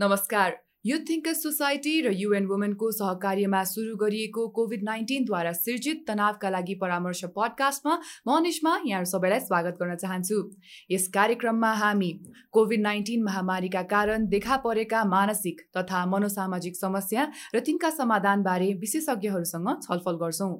नमस्कार। Youth thinkers society र UN वुमेनको सहकार्यमा सुरु गरिएको कोभिड नाइन्टिनद्वारा सिर्जित तनावका लागि परामर्श पडकास्टमा म निष्मा यहाँहरू सबैलाई स्वागत गर्न चाहन्छु। यस कार्यक्रममा हामी कोभिड नाइन्टिन महामारीका कारण देखा परेका मानसिक तथा मनोसामाजिक समस्या र तिनका समाधानबारे विशेषज्ञहरूसँग छलफल गर्छौँ।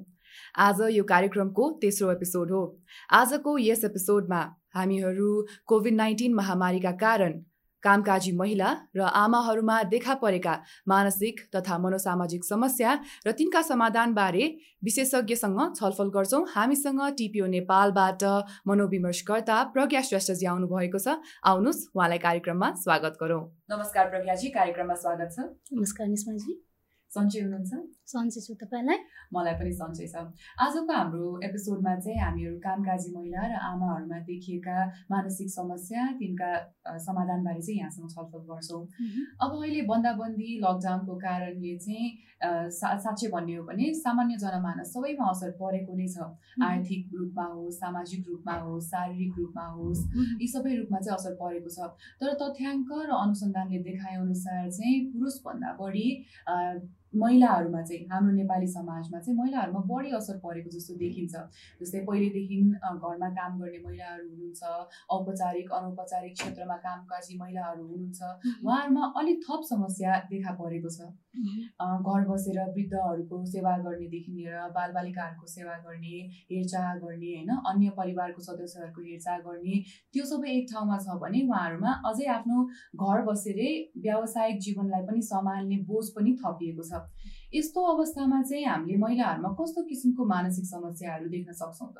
आज यो कार्यक्रमको तेस्रो एपिसोड हो। आजको यस एपिसोडमा हामीहरू कोभिड नाइन्टिन महामारीका कारण कामकाजी महिला र आमाहरूमा देखा परेका मानसिक तथा मनोसामाजिक समस्या र तिनका समाधानबारे विशेषज्ञसँग छलफल गर्छौँ। हामीसँग टिपिओ नेपालबाट मनोविमर्शकर्ता प्रज्ञा श्रेष्ठजी आउनुभएको छ। आउनुहोस् उहाँलाई कार्यक्रममा स्वागत गरौँ। नमस्कार प्रज्ञाजी कार्यक्रममा स्वागत छ। नमस्कार निस्माजी सन्चै हुनुहुन्छ? सन्चै छु तपाईँलाई। मलाई पनि सन्चै छ। आजको हाम्रो एपिसोडमा चाहिँ हामीहरू कामकाजी महिला र आमाहरूमा देखिएका मानसिक समस्या तिनका समाधानबारे चाहिँ यहाँसँग छलफल गर्छौँ। अब अहिले बन्दाबन्दी लकडाउनको कारणले चाहिँ सा साँच्चै भन्ने हो भने सामान्य जनमानस सबैमा असर परेको नै छ। आर्थिक रूपमा होस् सामाजिक रूपमा होस् शारीरिक रूपमा होस् यी सबै रूपमा चाहिँ असर परेको छ। तर तथ्याङ्क र अनुसन्धानले देखाए अनुसार चाहिँ पुरुषभन्दा बढी महिलाहरूमा चाहिँ हाम्रो नेपाली समाजमा चाहिँ महिलाहरूमा बढी असर परेको जस्तो देखिन्छ। जस्तै पहिलेदेखि घरमा काम गर्ने महिलाहरू हुनुहुन्छ औपचारिक अनौपचारिक क्षेत्रमा कामकाजी महिलाहरू हुनुहुन्छ। उहाँहरूमा अलिक थप समस्या देखा परेको छ। घर बसेर वृद्धहरूको सेवा गर्नेदेखि लिएर बालबालिकाहरूको सेवा गर्ने हेरचाह गर्ने होइन? अन्य परिवारको सदस्यहरूको हेरचाह गर्ने त्यो सबै एक ठाउँमा छ भने उहाँहरूमा अझै आफ्नो घर बसेरै व्यावसायिक जीवनलाई पनि सम्हाल्ने बोझ पनि थपिएको छ। यस्तो अवस्थामा चाहिँ हामीले महिलाहरूमा कस्तो किसिमको मानसिक समस्याहरू देख्न सक्छौँ त?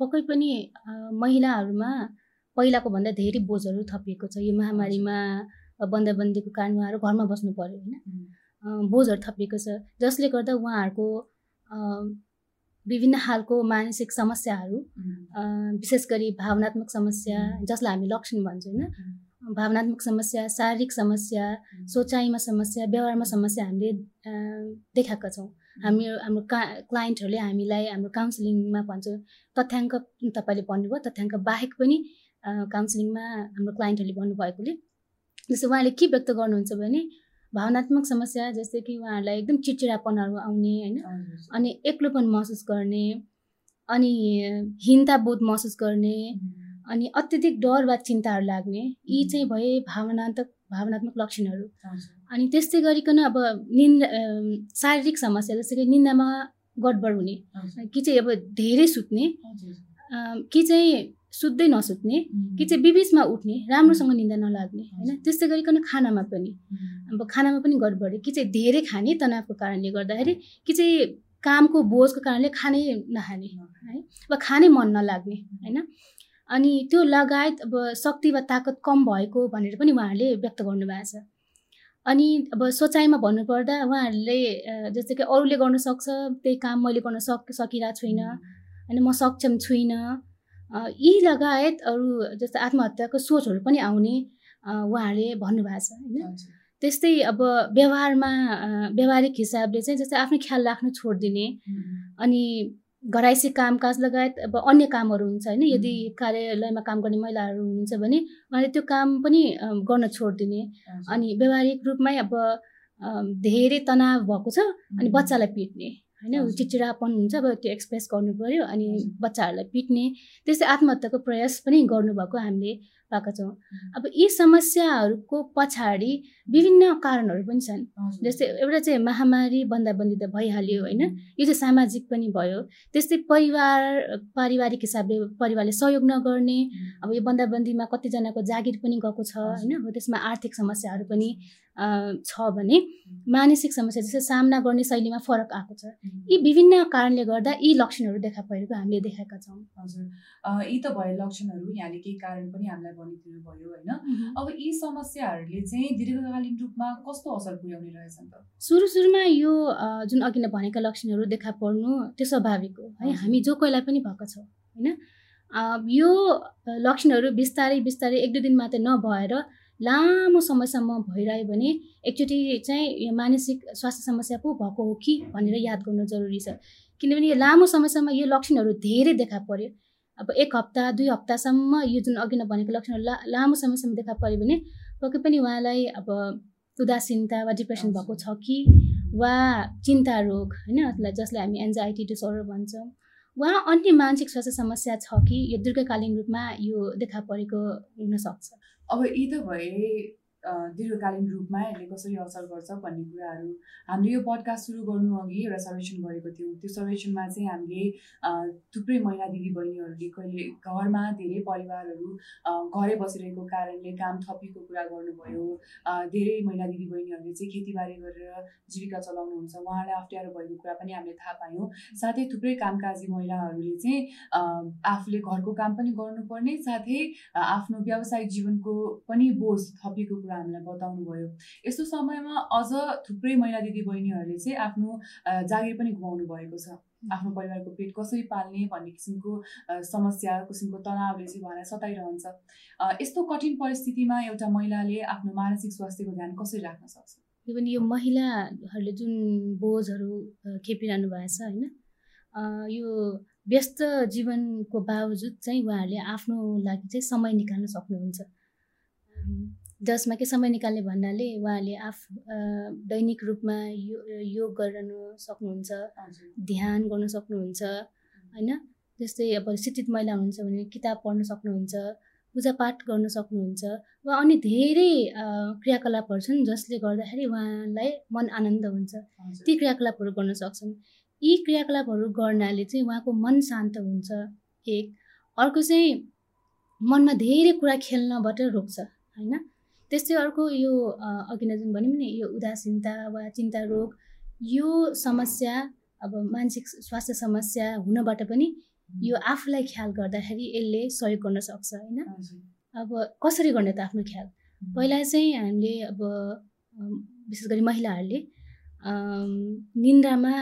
पक्कै पनि महिलाहरूमा पहिलाको भन्दा धेरै बोझहरू थपिएको छ। यो महामारीमा बन्दाबन्दीको कारण उहाँहरू घरमा बस्नु पऱ्यो होइन? बोझहरू थपिएको छ। जसले गर्दा उहाँहरूको विभिन्न खालको मानसिक समस्याहरू विशेष गरी भावनात्मक समस्या जसलाई हामी लक्षण भन्छौँ होइन भावनात्मक समस्या शारीरिक समस्या सोचाइमा समस्या व्यवहारमा समस्या हामीले देखाएका छौँ। हामी हाम्रो का क्लाइन्टहरूले हामीलाई हाम्रो काउन्सिलिङमा भन्छ तथ्याङ्क तपाईँले भन्नुभयो तथ्याङ्क बाहेक पनि काउन्सिलिङमा हाम्रो क्लाइन्टहरूले भन्नुभएकोले जस्तो उहाँले के व्यक्त गर्नुहुन्छ भने भावनात्मक समस्या जस्तै कि उहाँहरूलाई एकदम चिडचिडापनहरू आउने होइन? अनि एक्लोपन महसुस गर्ने अनि हिंताबोध महसुस गर्ने अनि अत्यधिक डर वा चिन्ताहरू लाग्ने यी चाहिँ भए भावनात्मक भावनात्मक लक्षणहरू। अनि त्यस्तै गरिकन अब निन्दा शारीरिक समस्या जस्तै कि निन्दामा गडबड हुने कि चाहिँ अब धेरै सुत्ने कि चाहिँ सुत्दै नसुत्ने कि चाहिँ बिबिचमा उठ्ने राम्रोसँग निन्दा नलाग्ने होइन? त्यस्तै गरिकन खानामा पनि। अब खानामा पनि गडबड कि चाहिँ धेरै खाने तनावको कारणले गर्दाखेरि कि चाहिँ कामको बोझको कारणले खानै नखाने है? अब खानै मन नलाग्ने होइन? अनि त्यो लगायत अब शक्ति वा ताकत कम भएको भनेर पनि उहाँहरूले व्यक्त गर्नुभएको छ। अनि अब सोचाइमा भन्नुपर्दा उहाँहरूले जस्तै कि अरूले गर्न सक्छ त्यही काम मैले गर्न सक सकिरहेको छुइनँ होइन? म सक्षम छुइनँ यी लगायत अरू जस्तै आत्महत्याको सोचहरू पनि आउने उहाँहरूले भन्नुभएको छ होइन? त्यस्तै अब व्यवहारमा व्यवहारिक हिसाबले चाहिँ जस्तै आफ्नो ख्याल राख्नु छोडिदिने अनि घराइसी कामकाज लगायत अब अन्य कामहरू हुन्छ होइन? यदि कार्यालयमा काम गर्ने महिलाहरू हुनुहुन्छ भने उहाँले त्यो काम पनि गर्न छोडिदिने अनि व्यवहारिक रूपमै अब धेरै तनाव भएको छ अनि बच्चालाई पिट्ने। होइन चिचिरापन हुन्छ अब त्यो एक्सप्रेस गर्नु पऱ्यो अनि बच्चाहरूलाई पिट्ने त्यस्तै आत्महत्याको प्रयास पनि गर्नुभएको हामीले पाएका छौँ। अब यी समस्याहरूको पछाडि विभिन्न कारणहरू पनि छन्। जस्तै एउटा चाहिँ महामारी बन्दाबन्दी त भइहाल्यो होइन। यो चाहिँ सामाजिक पनि भयो। त्यस्तै परिवार पारिवारिक हिसाबले परिवारले सहयोग नगर्ने अब यो बन्दाबन्दीमा कतिजनाको जागिर पनि गएको छ होइन। अब त्यसमा आर्थिक समस्याहरू पनि छ भने मानसिक समस्या जस्तै सामना गर्ने शैलीमा फरक आएको छ। यी विभिन्न कारणले गर्दा यी लक्षणहरू देखा परेको हामीले देखाएका छौँ। हजुर। यी त भयो लक्षणहरू यहाँले केही कारण पनि हामीलाई भनिदिनु भयो होइन। अब यी समस्याहरूले चाहिँ दीर्घकालीन रूपमा कस्तो असर पुर्याउने रहेछन् त? सुरु सुरुमा यो जुन अघि नै भनेका लक्षणहरू देखा पर्नु त्यो स्वाभाविक हो। है हामी जो कोहीलाई पनि भएको छ होइन? यो लक्षणहरू बिस्तारै बिस्तारै एक दुई दिन मात्रै नभएर लामो समयसम्म भइरह्यो भने एकचोटि चाहिँ यो मानसिक स्वास्थ्य समस्या पो भएको हो कि भनेर याद गर्नु जरुरी छ। किनभने यो लामो समयसम्म यो लक्षणहरू धेरै देखा पर्यो। अब एक हप्ता दुई हप्तासम्म यो जुन अघि नै भनेको लक्षणहरू ला लामो समयसम्म देखा पऱ्यो भने पक्कै पनि उहाँलाई अब उदासीनता वा डिप्रेसन भएको छ कि वा चिन्ता रोग होइन? जसलाई हामी एन्जाइटी डिसअर्डर भन्छौँ। वा अन्य मानसिक स्वास्थ्य समस्या छ कि यो दीर्घकालीन रूपमा यो देखा परेको हुनसक्छ? अब यी त भए दीर्घकालीन रूपमा यसले कसरी असर गर्छ भन्ने कुराहरू हामीले यो पडकास्ट सुरु गर्नु अघि एउटा सर्वेक्षण गरेको थियौँ। त्यो सर्वेक्षणमा चाहिँ हामीले थुप्रै महिला दिदी बहिनीहरूले कहिले घरमा धेरै परिवारहरू घरै बसिरहेको कारणले काम थपिएको कुरा गर्नुभयो। धेरै महिला दिदी बहिनीहरूले चाहिँ खेतीबारी गरेर जीविका चलाउनुहुन्छ। उहाँलाई अप्ठ्यारो भएको कुरा पनि हामीले थाहा पायौँ। साथै थुप्रै कामकाजी महिलाहरूले चाहिँ आफूले घरको काम पनि गर्नुपर्ने साथै आफ्नो व्यावसायिक जीवनको पनि बोझ थपिएको कुरा हामीलाई बताउनु भयो यस्तो समयमा अझ थुप्रै महिला दिदी बहिनीहरूले चाहिँ आफ्नो जागिर पनि गुमाउनु भएको छ। आफ्नो परिवारको पेट कसरी पाल्ने भन्ने किसिमको समस्या किसिमको तनावले चाहिँ उहाँलाई सताइरहन्छ। यस्तो कठिन परिस्थितिमा एउटा महिलाले आफ्नो मानसिक स्वास्थ्यको ध्यान कसरी राख्न सक्छ? यो पनि यो महिलाहरूले जुन बोझहरू खेपिरहनु भएको छ होइन? यो व्यस्त जीवनको बावजुद चाहिँ उहाँहरूले आफ्नो लागि चाहिँ समय निकाल्न सक्नुहुन्छ। जसमा कि समय निकाल्ने भन्नाले उहाँले आफ दैनिक रूपमा यो योग गर्न सक्नुहुन्छ ध्यान गर्न सक्नुहुन्छ होइन? जस्तै अब शिक्षित महिला हुनुहुन्छ भने किताब पढ्न सक्नुहुन्छ पूजापाठ गर्न सक्नुहुन्छ वा अन्य धेरै क्रियाकलापहरू छन् जसले गर्दाखेरि उहाँलाई मन आनन्द हुन्छ। ती क्रियाकलापहरू गर्न सक्छन्। यी क्रियाकलापहरू गर्नाले चाहिँ उहाँको मन शान्त हुन्छ एक। अर्को चाहिँ मनमा धेरै कुरा खेल्नबाट रोक्छ होइन? त्यस्तै अर्को यो अघि नै जुन भन्यौँ नि यो उदासीनता वा चिन्ता रोग यो समस्या अब मानसिक स्वास्थ्य समस्या हुनबाट पनि यो आफूलाई ख्याल गर्दाखेरि यसले सहयोग गर्न सक्छ होइन? अब कसरी गर्ने त आफ्नो ख्याल? पहिला चाहिँ हामीले अब विशेष गरी महिलाहरूले निन्द्रामा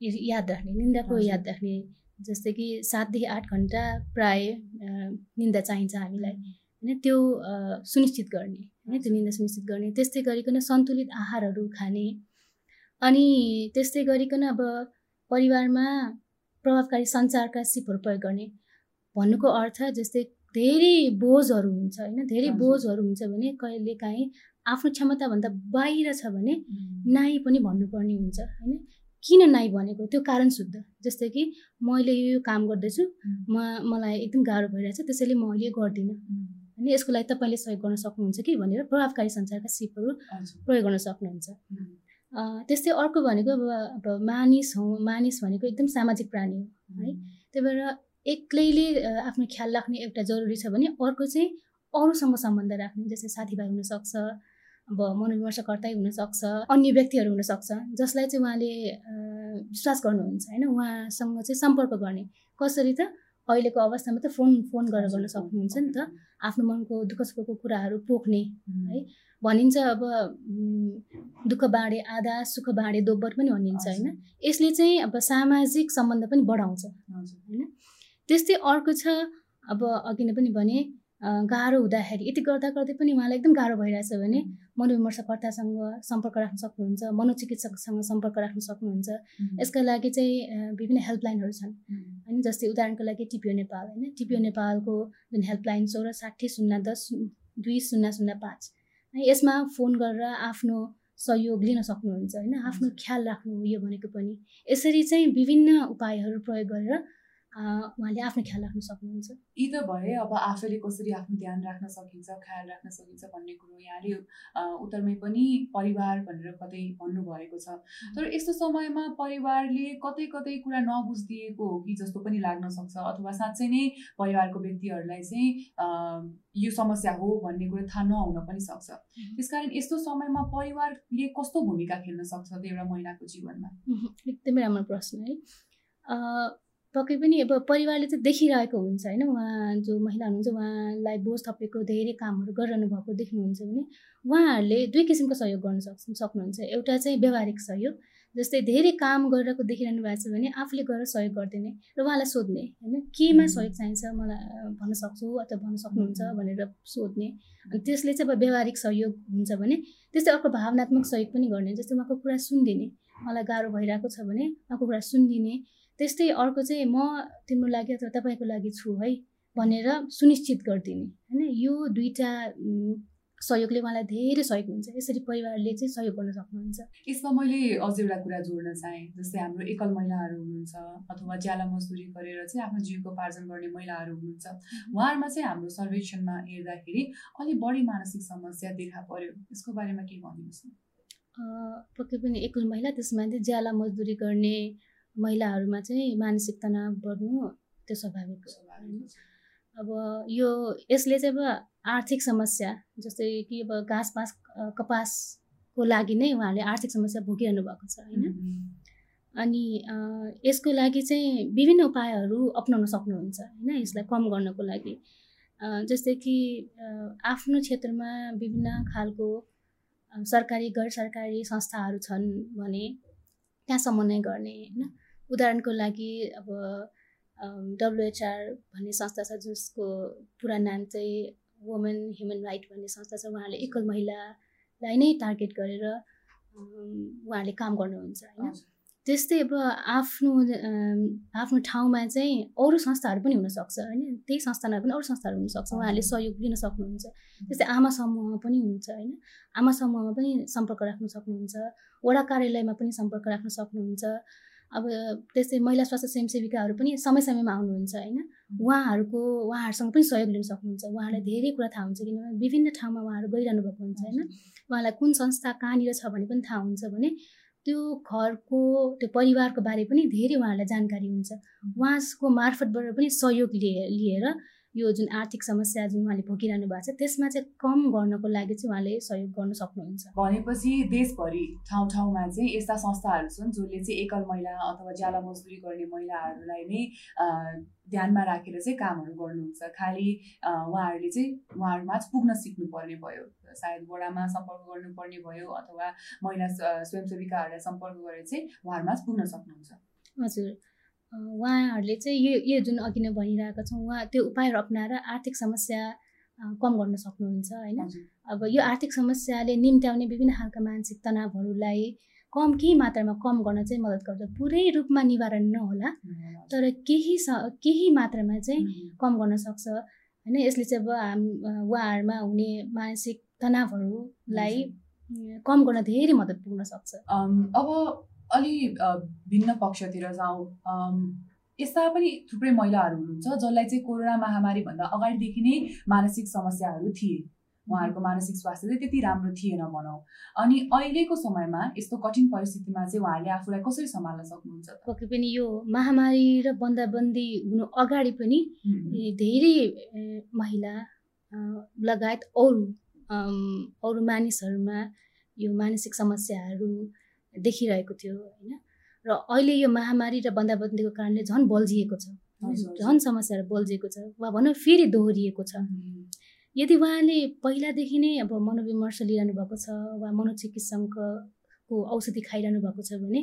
याद राख्ने निन्दाको याद राख्ने जस्तै कि सातदेखि आठ घन्टा प्राय निन्दा चाहिन्छ हामीलाई। होइन त्यो सुनिश्चित गर्ने होइन त्यो निन्दा सुनिश्चित गर्ने त्यस्तै गरिकन सन्तुलित आहारहरू खाने अनि त्यस्तै गरिकन अब परिवारमा प्रभावकारी सञ्चारका सिपहरू प्रयोग गर्ने भन्नुको अर्थ जस्तै धेरै बोझहरू हुन्छ होइन धेरै बोझहरू हुन्छ भने कहिले काहीँ आफ्नो क्षमताभन्दा बाहिर छ भने नाइ पनि भन्नुपर्ने हुन्छ होइन किन नाइ भनेको? त्यो कारण शुद्ध जस्तै कि मैले यो काम गर्दैछु म मलाई एकदम गाह्रो भइरहेछ त्यसैले म अहिले गर्दिनँ। होइन यसको लागि तपाईँले सहयोग गर्न सक्नुहुन्छ कि भनेर प्रभावकारी सञ्चारका सिपहरू प्रयोग गर्न सक्नुहुन्छ। त्यस्तै अर्को भनेको अब अब मानिस हौ मानिस भनेको एकदम सामाजिक प्राणी हो है। त्यही भएर एक्लैले आफ्नो ख्याल राख्ने एउटा जरुरी छ भने अर्को चाहिँ अरूसँग सम्बन्ध राख्ने जस्तै साथीभाइ हुनसक्छ अब मनोविमर्शकर्तै हुनसक्छ अन्य व्यक्तिहरू हुनसक्छ जसलाई चाहिँ उहाँले विश्वास गर्नुहुन्छ होइन। उहाँसँग चाहिँ सम्पर्क गर्ने। कसरी त अहिलेको अवस्थामा त फोन फोन गरेर गर्न सक्नुहुन्छ नि त। आफ्नो मनको दुःख सुखको कुराहरू पोख्ने है। भनिन्छ अब दुःख बाँडे आधा सुख बाँडे दोब्बर पनि भनिन्छ होइन। यसले चाहिँ अब सामाजिक सम्बन्ध पनि बढाउँछ होइन। त्यस्तै अर्को छ अब अघि नै पनि भने गाह्रो हुँदाखेरि यति गर्दा गर्दै पनि उहाँलाई एकदम गाह्रो भइरहेछ भने मनोविमर्शकर्तासँग सम्पर्क राख्न सक्नुहुन्छ मनोचिकित्सकसँग सम्पर्क राख्न सक्नुहुन्छ। यसका लागि चाहिँ विभिन्न हेल्पलाइनहरू छन्। होइन जस्तै उदाहरणको लागि टिपिओ नेपाल होइन? टिपिओ नेपालको जुन हेल्पलाइन चौर साठी शून्य दस दुई शून्य शून्य पाँच। है यसमा फोन गरेर आफ्नो सहयोग लिन सक्नुहुन्छ होइन? आफ्नो ख्याल राख्नु यो भनेको पनि। यसरी चाहिँ विभिन्न उपायहरू प्रयोग गरेर उहाँले आफ्नो ख्याल राख्न सक्नुहुन्छ। यी त भए अब आफैले कसरी आफ्नो ध्यान राख्न सकिन्छ ख्याल राख्न सकिन्छ भन्ने कुरो यहाँले उत्तरमै पनि परिवार भनेर कतै भन्नुभएको छ। तर यस्तो समयमा परिवारले कतै कतै कुरा नबुझिदिएको हो कि जस्तो पनि लाग्न सक्छ अथवा साँच्चै नै परिवारको व्यक्तिहरूलाई चाहिँ यो समस्या हो भन्ने कुरो थाहा नहुन पनि सक्छ। त्यसकारण यस्तो समयमा परिवारले कस्तो भूमिका खेल्न सक्छ त एउटा महिलाको जीवनमा? एकदमै राम्रो प्रश्न है। पक्कै पनि अब परिवारले चाहिँ देखिरहेको हुन्छ होइन? उहाँ जो महिला हुनुहुन्छ उहाँलाई बोझ थपेको धेरै कामहरू गरिरहनु भएको देख्नुहुन्छ भने उहाँहरूले दुई किसिमको सहयोग गर्न सक्छ सक्नुहुन्छ। एउटा चाहिँ व्यवहारिक सहयोग जस्तै धेरै काम गरिरहेको देखिरहनु भएको छ भने आफूले गएर सहयोग गरिदिने र उहाँलाई सोध्ने होइन? केमा सहयोग चाहिन्छ मलाई भन्न सक्छु अथवा भन्न सक्नुहुन्छ भनेर सोध्ने। अनि त्यसले चाहिँ अब व्यवहारिक सहयोग हुन्छ भने त्यस्तै अर्को भावनात्मक सहयोग पनि गर्ने जस्तै उहाँको कुरा सुनिदिने। मलाई गाह्रो भइरहेको छ भने उहाँको कुरा सुनिदिने। त्यस्तै अर्को चाहिँ म तिम्रो लागि अथवा तपाईँको लागि छु है भनेर सुनिश्चित गरिदिने होइन? यो दुईवटा सहयोगले उहाँलाई धेरै सहयोग हुन्छ। यसरी परिवारले चाहिँ सहयोग गर्न सक्नुहुन्छ। यसमा मैले अझ एउटा कुरा जोड्न चाहेँ जस्तै हाम्रो एकल महिलाहरू हुनुहुन्छ अथवा ज्याला मजदुरी गरेर चाहिँ आफ्नो जीविकोपार्जन गर्ने महिलाहरू हुनुहुन्छ। उहाँहरूमा चाहिँ हाम्रो सर्वेक्षणमा हेर्दाखेरि अलिक बढी मानसिक समस्या देखा पर्यो। यसको बारेमा के भनिदिनुहोस् न। पक्कै पनि एकल महिला त्यसमा चाहिँ ज्याला मजदुरी गर्ने महिलाहरूमा चाहिँ मानसिक तनाव बढ्नु त्यो स्वाभाविक अब यो यसले चाहिँ अब आर्थिक समस्या जस्तै कि अब घाँस पास कपासको लागि नै उहाँहरूले आर्थिक समस्या भोगिरहनु भएको छ होइन? अनि यसको लागि चाहिँ विभिन्न उपायहरू अप्नाउन सक्नुहुन्छ होइन? यसलाई कम गर्नको लागि। जस्तै कि आफ्नो क्षेत्रमा विभिन्न खालको सरकारी गैर सरकारी संस्थाहरू छन् भने त्यहाँ समन्वय गर्ने होइन? उदाहरणको लागि अब डब्लुएचआर भन्ने संस्था छ जसको पुरा नाम चाहिँ वुमेन ह्युमन राइट भन्ने संस्था छ। उहाँहरूले एकल महिलालाई नै टार्गेट गरेर उहाँहरूले काम गर्नुहुन्छ होइन? त्यस्तै अब आफ्नो आफ्नो ठाउँमा चाहिँ अरू संस्थाहरू पनि हुनसक्छ होइन? त्यही संस्थानमा पनि अरू संस्थाहरू हुनसक्छ। उहाँहरूले सहयोग लिन सक्नुहुन्छ। त्यस्तै आमा समूहमा पनि हुन्छ होइन? आमा समूहमा पनि सम्पर्क राख्न सक्नुहुन्छ। वडा कार्यालयमा पनि सम्पर्क राख्न सक्नुहुन्छ। अब त्यस्तै महिला स्वास्थ्य स्वयंसेविकाहरू पनि समय समयमा आउनुहुन्छ होइन? उहाँहरूको उहाँहरूसँग पनि सहयोग लिन सक्नुहुन्छ। उहाँलाई धेरै कुरा थाहा हुन्छ किनभने विभिन्न ठाउँमा उहाँहरू गइरहनु भएको हुन्छ होइन? उहाँलाई कुन संस्था कहाँनिर छ भने पनि थाहा हुन्छ भने त्यो घरको त्यो परिवारको बारे पनि धेरै उहाँहरूलाई जानकारी हुन्छ। उहाँको मार्फतबाट पनि सहयोग लिए लिएर यो जुन आर्थिक समस्या जुन उहाँले भोगिरहनु भएको छ त्यसमा चाहिँ कम गर्नको लागि चाहिँ उहाँले सहयोग गर्न सक्नुहुन्छ। भनेपछि देशभरि ठाउँ ठाउँमा चाहिँ यस्ता संस्थाहरू छन् जसले चाहिँ एकल महिला अथवा ज्याला मजदुरी गर्ने महिलाहरूलाई नै ध्यानमा राखेर चाहिँ कामहरू गर्नुहुन्छ। खालि उहाँहरूले चाहिँ उहाँहरूमा पुग्न सिक्नुपर्ने भयो। सायद वडामा सम्पर्क गर्नुपर्ने भयो अथवा महिला स्वयंसेविकाहरूलाई सम्पर्क गरेर चाहिँ उहाँहरूमा पुग्न सक्नुहुन्छ। हजुर। उहाँहरूले चाहिँ यो यो जुन अघि नै भनिरहेका छौँ उहाँ त्यो उपायहरू अप्नाएर आर्थिक समस्या कम गर्न सक्नुहुन्छ होइन? अब यो आर्थिक समस्याले निम्त्याउने विभिन्न खालका मानसिक तनावहरूलाई कम केही मात्रामा कम गर्न चाहिँ मद्दत गर्छ। पुरै रूपमा निवारण नहोला तर केही स केही मात्रामा चाहिँ कम गर्न सक्छ होइन? यसले चाहिँ अब हाम उहाँहरूमा हुने मानसिक तनावहरूलाई कम गर्न धेरै मद्दत पुग्न सक्छ। अब अलि भिन्न पक्षतिर जाउँ। यस्ता पनि थुप्रै महिलाहरू हुनुहुन्छ जसलाई चाहिँ कोरोना महामारीभन्दा अगाडिदेखि नै मानसिक समस्याहरू थिए। उहाँहरूको मानसिक स्वास्थ्य चाहिँ त्यति राम्रो थिएन भनौँ। अनि अहिलेको समयमा यस्तो कठिन परिस्थितिमा चाहिँ उहाँहरूले आफूलाई कसरी सम्हाल्न सक्नुहुन्छ पक्कै पनि यो महामारी र बन्दाबन्दी हुनु अगाडि पनि धेरै महिला लगायत अरू अरू मानिसहरूमा यो मानसिक समस्याहरू देखिरहेको थियो होइन? र अहिले यो महामारी र बन्दाबन्दीको कारणले झन् बल्झिएको छ। झन् समस्याहरू बल्झिएको छ। वा भनौँ फेरि दोहोरिएको छ। यदि उहाँले पहिलादेखि नै अब मनोविमर्श लिइरहनु भएको छ वा मनोचिकित्सकको औषधि खाइरहनु भएको छ भने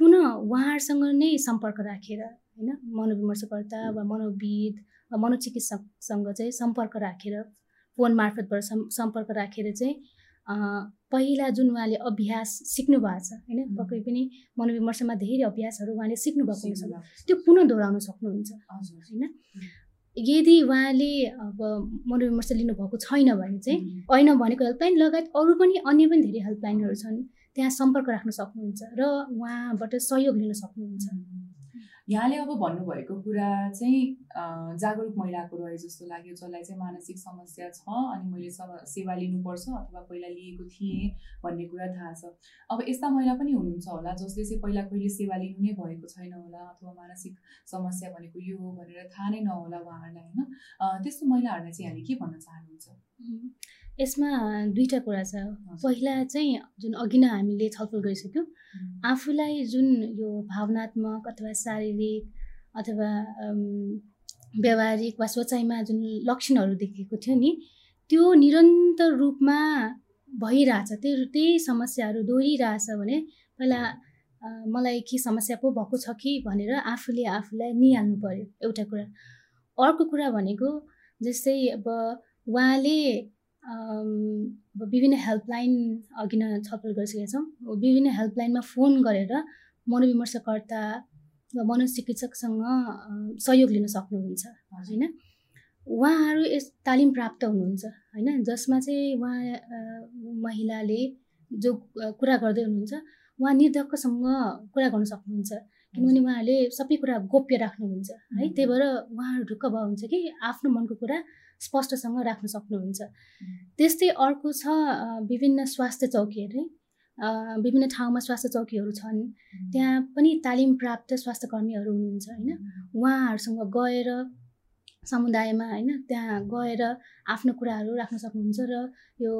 पुनः उहाँहरूसँग नै सम्पर्क राखेर होइन? मनोविमर्शकर्ता वा मनोविद वा मनोचिकित्सकसँग चाहिँ सम्पर्क राखेर फोन मार्फतबाट सम्पर्क राखेर चाहिँ पहिला जुन उहाँले अभ्यास सिक्नु भएको छ होइन? पक्कै पनि मनोविमर्शमा धेरै अभ्यासहरू उहाँले सिक्नुभएको हुन्छ त्यो पुनः दोहोऱ्याउन सक्नुहुन्छ होइन? यदि उहाँले अब मनोविमर्श लिनुभएको छैन भने चाहिँ ऐन भनेको हेल्पलाइन लगायत अरू पनि अन्य पनि धेरै हेल्पलाइनहरू छन् त्यहाँ सम्पर्क राख्न सक्नुहुन्छ र उहाँबाट सहयोग लिन सक्नुहुन्छ। यहाँले अब भन्नुभएको कुरा चाहिँ जागरुक महिलाको रहे जस्तो लाग्यो जसलाई चाहिँ मानसिक समस्या छ अनि मैले सेवा लिनुपर्छ अथवा पहिला लिएको थिएँ भन्ने कुरा थाहा छ। अब यस्ता महिला पनि हुनुहुन्छ होला जसले चाहिँ पहिला कहिले सेवा लिनु नै भएको छैन होला अथवा मानसिक समस्या भनेको यो हो भनेर थाहा नै नहोला उहाँहरूलाई होइन? त्यस्तो महिलाहरूलाई चाहिँ यहाँले के भन्न चाहनुहुन्छ? यसमा दुईवटा कुरा छ। पहिला चाहिँ जुन अघि नै हामीले छलफल गरिसक्यौँ आफूलाई जुन यो भावनात्मक अथवा शारीरिक अथवा व्यावहारिक वा सोचाइमा जुन लक्षणहरू देखेको थियो नि त्यो निरन्तर रूपमा भइरहेछ। त्यो त्यही समस्याहरू दोहोरिरहेछ भने पहिला मलाई के समस्या पो भएको छ कि भनेर आफूले आफूलाई निहाल्नु पऱ्यो एउटा कुरा। अर्को कुरा भनेको जस्तै अब उहाँले विभिन्न हेल्पलाइन अघि नै छलफल गरिसकेका छौँ। विभिन्न हेल्पलाइनमा फोन गरेर मनोविमर्शकर्ता मनोचिकित्सकसँग सहयोग लिन सक्नुहुन्छ होइन? उहाँहरू यस तालिम प्राप्त हुनुहुन्छ होइन? जसमा चाहिँ उहाँ महिलाले जो कुरा गर्दै हुनुहुन्छ उहाँ निर्धक्कसँग कुरा गर्न सक्नुहुन्छ। किनभने उहाँहरूले सबै कुरा गोप्य राख्नुहुन्छ है? त्यही भएर उहाँहरू ढुक्क भयो हुन्छ कि? आफ्नो मनको कुरा स्पष्टसँग राख्न सक्नुहुन्छ। त्यस्तै अर्को छ विभिन्न स्वास्थ्य चौकीहरू विभिन्न ठाउँमा स्वास्थ्य चौकीहरू छन्। त्यहाँ पनि तालिम प्राप्त स्वास्थ्य कर्मीहरू हुनुहुन्छ होइन? उहाँहरूसँग गएर समुदायमा होइन? त्यहाँ गएर आफ्नो कुराहरू राख्न सक्नुहुन्छ र यो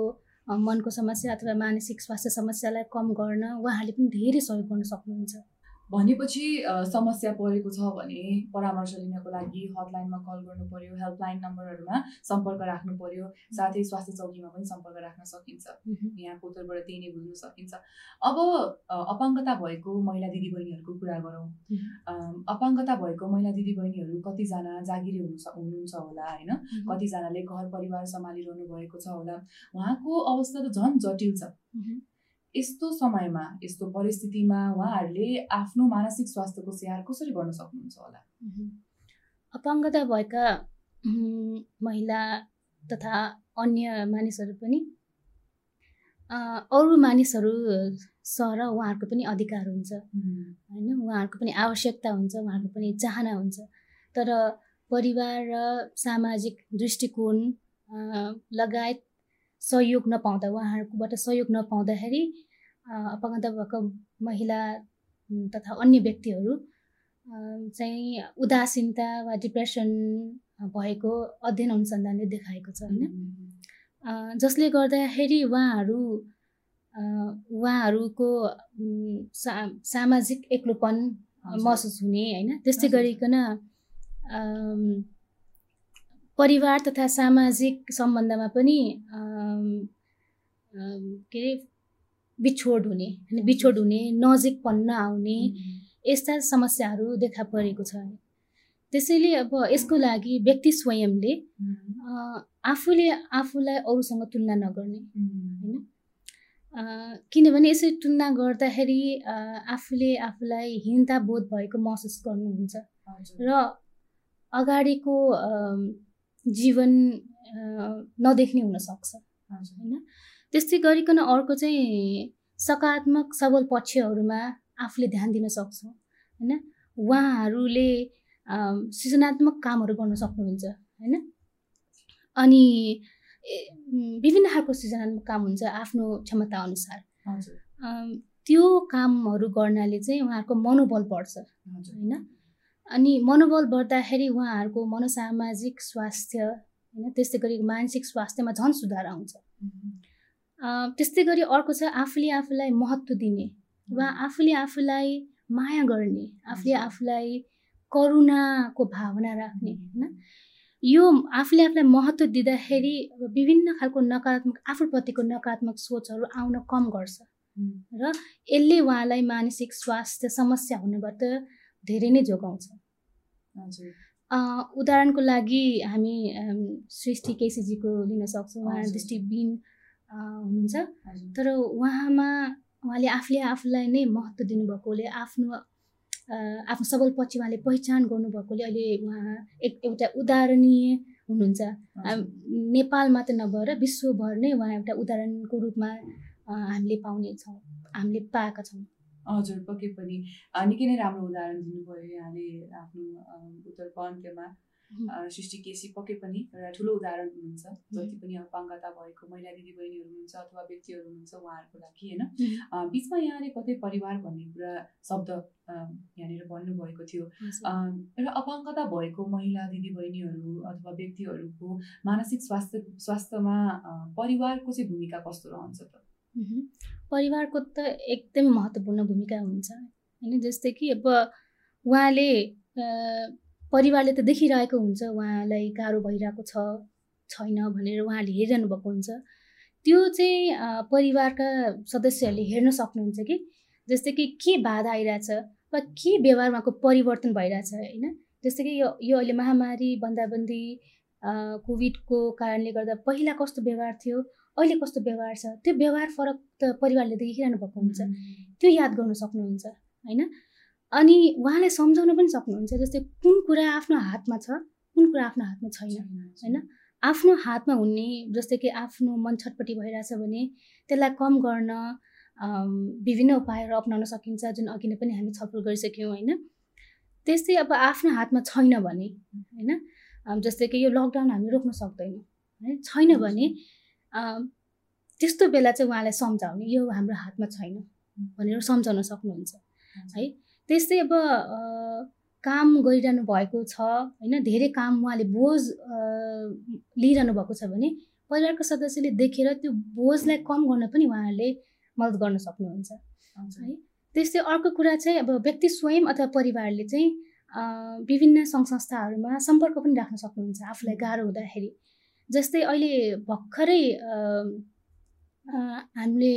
मनको समस्या अथवा मानसिक स्वास्थ्य समस्यालाई कम गर्न उहाँहरूले पनि धेरै सहयोग गर्न सक्नुहुन्छ। भनेपछि समस्या परेको छ भने परामर्श लिनको लागि हटलाइनमा कल गर्नु पर्यो हेल्पलाइन नम्बरहरूमा सम्पर्क राख्नु पर्यो साथै स्वास्थ्य चौकीमा पनि सम्पर्क राख्न सकिन्छ। यहाँ कोतरबाट त्यही नै बुझ्न सकिन्छ। अब अपाङ्गता भएको महिला दिदीबहिनीहरूको कुरा गरौँ। अपाङ्गता भएको महिला दिदीबहिनीहरू कतिजना जागिरी हुनु हुनुहुन्छ होला होइन? कतिजनाले घर परिवार सम्हालिरहनु भएको छ होला। उहाँको अवस्था त झन् जटिल छ। यस्तो समयमा यस्तो परिस्थितिमा उहाँहरूले आफ्नो मानसिक स्वास्थ्यको स्याहार कसरी गर्न सक्नुहुन्छ होला? अपाङ्गता भएका महिला तथा अन्य मानिसहरू पनि अरू मानिसहरू सर उहाँहरूको पनि अधिकार हुन्छ। होइन? उहाँहरूको पनि आवश्यकता हुन्छ उहाँहरूको पनि चाहना हुन्छ। तर परिवार र सामाजिक दृष्टिकोण लगायत सहयोग नपाउँदा उहाँहरूकोबाट सहयोग नपाउँदाखेरि अपाङ्गता भएको महिला तथा अन्य व्यक्तिहरू चाहिँ उदासीनता वा डिप्रेसन भएको अध्ययन अनुसन्धानले देखाएको छ होइन? जसले गर्दाखेरि उहाँहरू उहाँहरूको सा सामाजिक एक्लोपन महसुस हुने होइन? त्यस्तै गरिकन परिवार तथा सामाजिक सम्बन्धमा पनि के अरे बिछोड हुने होइन बिछोड हुने नजिकपन नआउने यस्ता समस्याहरू देखा परेको छ। त्यसैले अब यसको लागि व्यक्ति स्वयंले आफूले आफूलाई अरूसँग तुलना नगर्ने होइन? किनभने यसरी तुलना गर्दाखेरि आफूले आफूलाई हिंता बोध भएको महसुस गर्नुहुन्छ। र अगाडिको जीवन नदेख्ने हुनसक्छ। होइन? त्यस्तै गरिकन अर्को चाहिँ सकारात्मक सबल पक्षहरूमा आफूले ध्यान दिन सक्छौँ। होइन? उहाँहरूले सृजनात्मक कामहरू गर्न सक्नुहुन्छ। होइन? अनि विभिन्न खालको सृजनात्मक काम हुन्छ आफ्नो क्षमता अनुसार। त्यो कामहरू गर्नाले चाहिँ उहाँहरूको मनोबल बढ्छ। होइन? अनि मनोबल बढ्दाखेरि उहाँहरूको मनोसामाजिक स्वास्थ्य होइन त्यस्तै गरी मानसिक स्वास्थ्यमा झन् सुधार आउँछ। त्यस्तै गरी अर्को छ आफूले आफूलाई महत्त्व दिने। वा आफूले आफूलाई माया गर्ने आफूले आफूलाई करुणाको भावना राख्ने होइन। यो आफूले आफूलाई महत्त्व दिँदाखेरि विभिन्न खालको नकारात्मक आफूप्रतिको नकारात्मक सोचहरू आउन कम गर्छ। र यसले उहाँलाई मानसिक स्वास्थ्य समस्या हुनबाट धेरै नै जोगाउँछ। उदाहरणको लागि हामी सृष्टि केसीजीको लिन सक्छौँ उहाँ दृष्टिबिन हुनुहुन्छ। तर उहाँमा उहाँले आफूले आफूलाई नै महत्त्व दिनुभएकोले आफ्नो आफ्नो सबल पछि उहाँले पहिचान गर्नुभएकोले अहिले उहाँ एक एउटा उदाहरणीय हुनुहुन्छ। नेपाल मात्र नभएर विश्वभर नै उहाँ एउटा उदाहरणको रूपमा हामीले पाउने छौँ हामीले पाएका छौँ। हजुर पक्कै पनि। निकै नै राम्रो उदाहरण दिनुभयो यहाँले आफ्नो उत्तर अन्त्यमा सृष्टि केसी पक्कै पनि एउटा ठुलो उदाहरण हुनुहुन्छ। जति पनि अपाङ्गता भएको महिला दिदीबहिनीहरू हुनुहुन्छ अथवा व्यक्तिहरू हुनुहुन्छ उहाँहरूको लागि होइन? बिचमा यहाँले कतै परिवार भन्ने कुरा शब्द यहाँनिर भन्नुभएको थियो। एउटा अपाङ्गता भएको महिला दिदीबहिनीहरू अथवा व्यक्तिहरूको मानसिक स्वास्थ्य स्वास्थ्यमा परिवारको चाहिँ भूमिका कस्तो रहन्छ त? परिवारको त एकदमै महत्त्वपूर्ण भूमिका हुन्छ। होइन जस्तै कि अब उहाँले परिवारले त देखिरहेको हुन्छ उहाँलाई गाह्रो भइरहेको छ छैन भनेर उहाँले हेरिरहनु भएको हुन्छ। त्यो चाहिँ परिवारका सदस्यहरूले हेर्न सक्नुहुन्छ कि जस्तै कि के बाधा आइरहेछ वा के व्यवहारमाको परिवर्तन भइरहेछ होइन? जस्तै कि यो यो अहिले महामारी बन्दाबन्दी कोभिडको कारणले गर्दा पहिला कस्तो व्यवहार थियो अहिले कस्तो व्यवहार छ? त्यो व्यवहार फरक त परिवारले देखिरहनु भएको हुन्छ। त्यो याद गर्नु सक्नुहुन्छ होइन? अनि उहाँलाई सम्झाउन पनि सक्नुहुन्छ जस्तै कुन कुरा आफ्नो हातमा छ कुन कुरा आफ्नो हातमा छैन होइन? आफ्नो हातमा हुने जस्तै कि आफ्नो मन छटपट्टि भइरहेछ भने त्यसलाई कम गर्न विभिन्न उपायहरू अप्नाउन सकिन्छ जुन अघि नै पनि हामी छलफल गरिसक्यौँ होइन? त्यस्तै अब आफ्नो हातमा छैन भने होइन? जस्तै कि यो लकडाउन हामी रोक्न सक्दैनौँ है? छैन भने त्यस्तो बेला चाहिँ उहाँलाई सम्झाउने। यो हाम्रो हातमा छैन भनेर सम्झाउन सक्नुहुन्छ है। त्यस्तै अब काम गरिरहनु भएको छ होइन? धेरै काम उहाँले बोझ लिइरहनु भएको छ भने परिवारको सदस्यले देखेर त्यो बोझलाई कम गर्न पनि उहाँहरूले मद्दत गर्न सक्नुहुन्छ है? त्यस्तै अर्को कुरा चाहिँ अब व्यक्ति स्वयं अथवा परिवारले चाहिँ विभिन्न सङ्घ संस्थाहरूमा सम्पर्क पनि राख्न सक्नुहुन्छ आफूलाई गाह्रो हुँदाखेरि। जस्तै अहिले भर्खरै हामीले